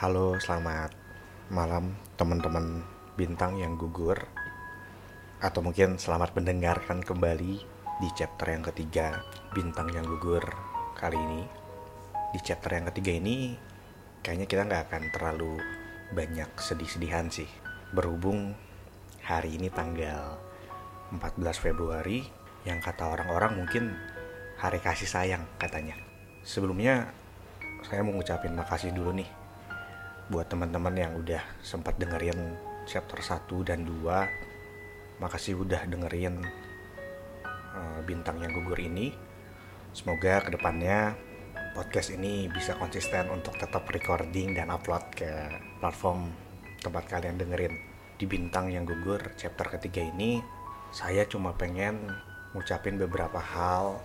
Halo, selamat malam teman-teman bintang yang gugur. Atau mungkin selamat mendengarkan kembali di chapter yang ketiga Bintang yang gugur kali ini. Di chapter yang ketiga ini kayaknya kita nggak akan terlalu banyak sedih-sedihan sih. Berhubung hari ini tanggal 14 Februari Yang kata orang-orang mungkin hari kasih sayang katanya. Sebelumnya saya mau ngucapin makasih dulu nih buat teman-teman yang udah sempat dengerin chapter 1 dan 2 makasih udah dengerin uh, bintang yang gugur ini. Semoga ke depannya podcast ini bisa konsisten untuk tetap recording dan upload ke platform tempat kalian dengerin. Di bintang yang gugur chapter ketiga ini saya cuma pengen ngucapin beberapa hal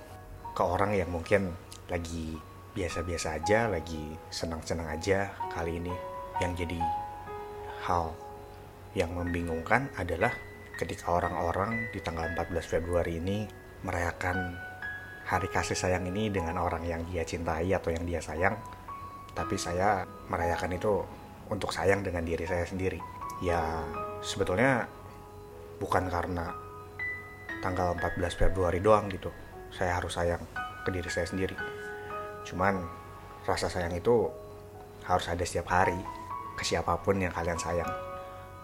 ke orang yang mungkin lagi biasa-biasa aja, lagi senang-senang aja kali ini yang jadi hal yang membingungkan adalah ketika orang-orang di tanggal 14 Februari ini merayakan hari kasih sayang ini dengan orang yang dia cintai atau yang dia sayang tapi saya merayakan itu untuk sayang dengan diri saya sendiri. Ya sebetulnya bukan karena tanggal 14 Februari doang gitu. Saya harus sayang ke diri saya sendiri. Cuman rasa sayang itu harus ada setiap hari siapa pun yang kalian sayang.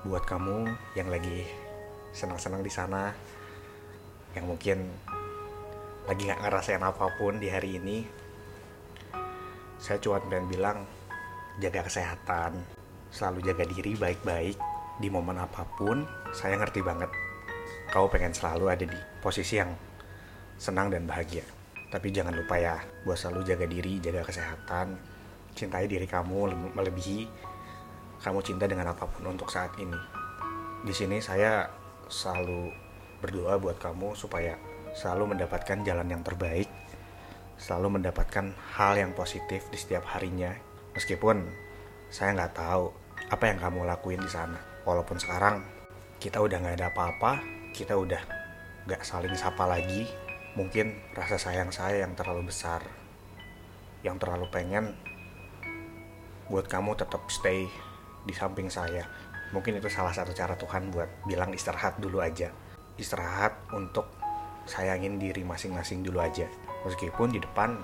Buat kamu yang lagi senang-senang di sana, yang mungkin lagi nggak ngerasain apa pun di hari ini, saya cuma pengen bilang jaga kesehatan, selalu jaga diri baik-baik di momen apa pun. Saya ngerti banget kau pengen selalu ada di posisi yang senang dan bahagia. Tapi jangan lupa ya, buat selalu jaga diri, jaga kesehatan, cintai diri kamu melebihi kamu cinta dengan apa pun untuk saat ini. Di sini saya selalu berdoa buat kamu supaya selalu mendapatkan jalan yang terbaik, selalu mendapatkan hal yang positif di setiap harinya. Meskipun saya nggak tahu apa yang kamu lakuin di sana. Walaupun sekarang kita udah nggak ada apa-apa, kita udah nggak saling sapa lagi. Mungkin rasa sayang saya yang terlalu besar, yang terlalu pengen buat kamu tetap stay di samping saya. Mungkin itu salah satu cara Tuhan buat bilang istirahat dulu aja. Istirahat untuk sayangin diri masing-masing dulu aja. Meskipun di depan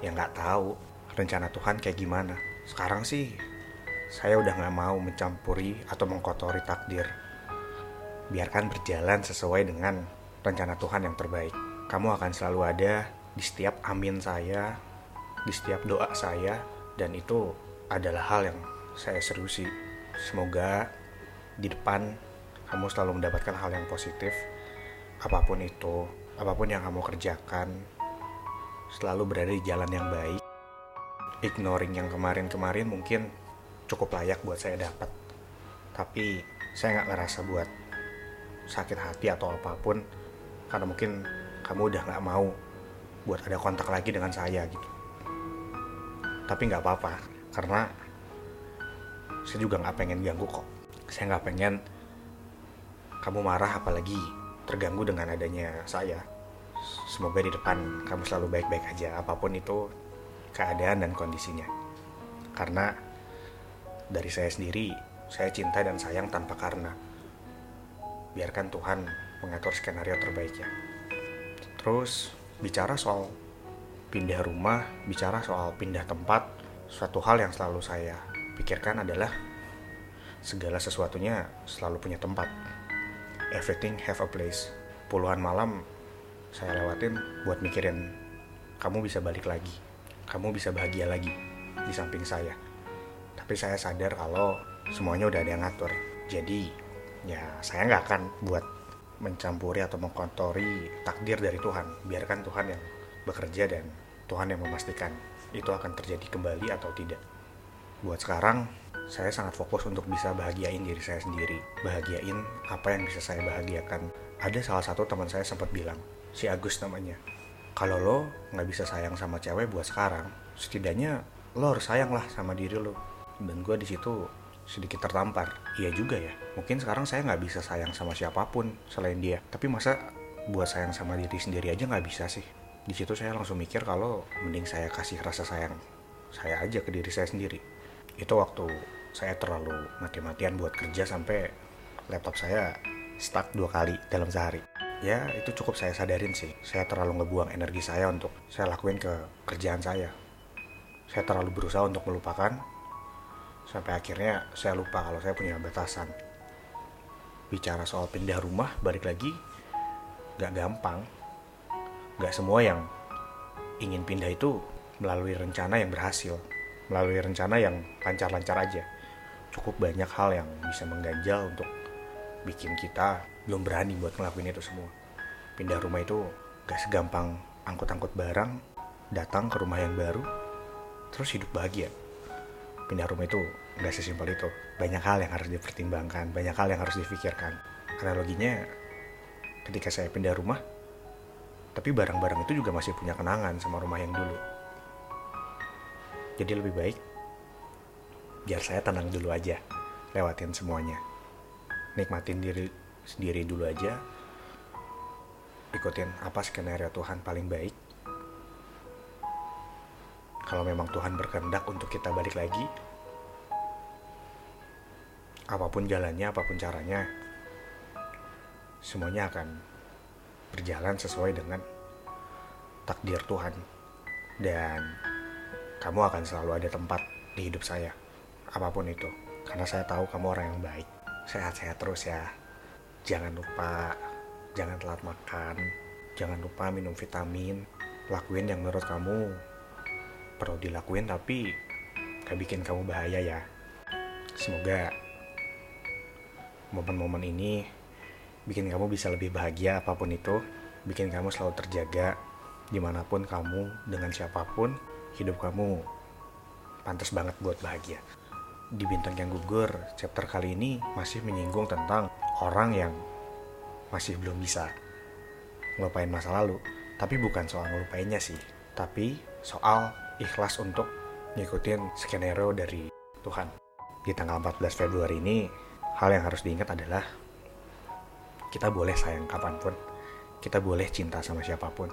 ya nggak tahu rencana Tuhan kayak gimana. Sekarang sih saya udah nggak mau mencampuri atau mengkotori takdir. Biarkan berjalan sesuai dengan rencana Tuhan yang terbaik. Kamu akan selalu ada di setiap amin saya, di setiap doa saya, dan itu adalah hal yang saya seriusi semoga di depan kamu selalu mendapatkan hal yang positif. Apa pun itu apa pun yang kamu kerjakan selalu berada di jalan yang baik. Ignoring yang kemarin-kemarin mungkin cukup layak buat saya dapat. Tapi saya nggak ngerasa buat sakit hati atau apa pun karena mungkin kamu udah nggak mau buat ada kontak lagi dengan saya gitu. Tapi nggak apa-apa karena saya juga nggak pengen ganggu kok. Saya nggak pengen kamu marah apalagi terganggu dengan adanya saya. Semoga di depan kamu selalu baik-baik aja apa pun itu keadaan dan kondisinya. Karena dari saya sendiri saya cinta dan sayang tanpa karena. Biarkan Tuhan mengatur skenario terbaiknya. Terus bicara soal pindah rumah bicara soal pindah tempat suatu hal yang selalu saya pikirkan adalah segala sesuatunya selalu punya tempat. Everything have a place. Puluhan malam saya lewatin buat mikirin kamu bisa balik lagi. Kamu bisa bahagia lagi di samping saya. Tapi saya sadar kalau semuanya udah ada yang ngatur. Jadi ya saya nggak akan buat mencampuri atau mengkontori takdir dari Tuhan. Biarkan Tuhan yang bekerja dan Tuhan yang memastikan itu akan terjadi kembali atau tidak buat sekarang saya sangat fokus untuk bisa bahagiain diri saya sendiri. Bahagiain apa yang bisa saya bahagiakan. Ada salah satu teman saya sempat bilang si Agus namanya kalau lo nggak bisa sayang sama cewek buat sekarang setidaknya lo harus sayang lah sama diri lo. Dan gue di situ sedikit tertampar. Iya juga ya mungkin sekarang saya nggak bisa sayang sama siapa pun selain dia. Tapi masa buat sayang sama diri sendiri aja nggak bisa sih? Di situ saya langsung mikir kalau mending saya kasih rasa sayang saya aja ke diri saya sendiri itu waktu saya terlalu mati-matian buat kerja sampai laptop saya stuck dua kali dalam sehari. Ya itu cukup saya sadarin sih. Saya terlalu ngebuang energi saya untuk saya lakuin ke kerjaan saya. Saya terlalu berusaha untuk melupakan sampai akhirnya saya lupa kalau saya punya batasan. Bicara soal pindah rumah balik lagi gak gampang. Gak semua yang ingin pindah itu melalui rencana yang berhasil melalui rencana yang lancar-lancar aja. Cukup banyak hal yang bisa mengganjal untuk bikin kita belum berani buat ngelakuin itu semua. Pindah rumah itu gak segampang angkut-angkut barang datang ke rumah yang baru terus hidup bahagia. Pindah rumah itu nggak sesimpel itu. Banyak hal yang harus dipertimbangkan banyak hal yang harus difikirkan. Analoginya ketika saya pindah rumah tapi barang-barang itu juga masih punya kenangan sama rumah yang dulu jadi lebih baik biar saya tenang dulu aja lewatin semuanya. Nikmatin diri sendiri dulu aja. Ikutin apa skenario Tuhan paling baik. Kalau memang Tuhan berkehendak untuk kita balik lagi apa pun jalannya apa pun caranya semuanya akan berjalan sesuai dengan takdir Tuhan. Dan kamu akan selalu ada tempat di hidup saya apa pun itu. Karena saya tahu kamu orang yang baik. Sehat-sehat terus ya. Jangan lupa jangan telat makan. Jangan lupa minum vitamin. Lakuin yang menurut kamu perlu dilakuin tapi gak bikin kamu bahaya ya. Semoga momen-momen ini bikin kamu bisa lebih bahagia apa pun itu. Bikin kamu selalu terjaga di mana pun kamu dengan siapa pun hidup kamu pantas banget buat bahagia di bintang yang gugur chapter kali ini masih menyinggung tentang orang yang masih belum bisa ngelupain masa lalu tapi bukan soal ngelupainnya sih tapi soal ikhlas untuk ngikutin skenario dari Tuhan. Di tanggal 14 Februari ini, hal yang harus diingat adalah kita boleh sayang kapan pun, kita boleh cinta sama siapa pun.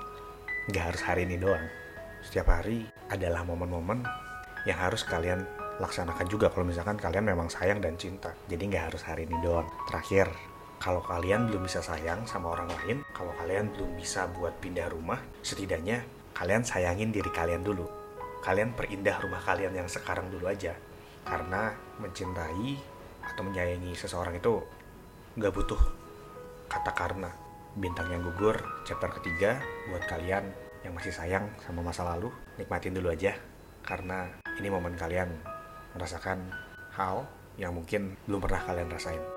Gak harus hari ini doang. Setiap hari adalah momen-momen yang harus kalian laksanakan juga kalau misalkan kalian memang sayang dan cinta. Jadi gak harus hari ini doang. Terakhir, kalau kalian belum bisa sayang sama orang lain, kalau kalian belum bisa buat pindah rumah, setidaknya kalian sayangin diri kalian dulu kalian perindah rumah kalian yang sekarang dulu aja karena mencintai atau menyayangi seseorang itu gak butuh kata karena bintang yang gugur chapter ketiga buat kalian yang masih sayang sama masa lalu nikmatin dulu aja. Karena ini momen kalian merasakan hal yang mungkin belum pernah kalian rasain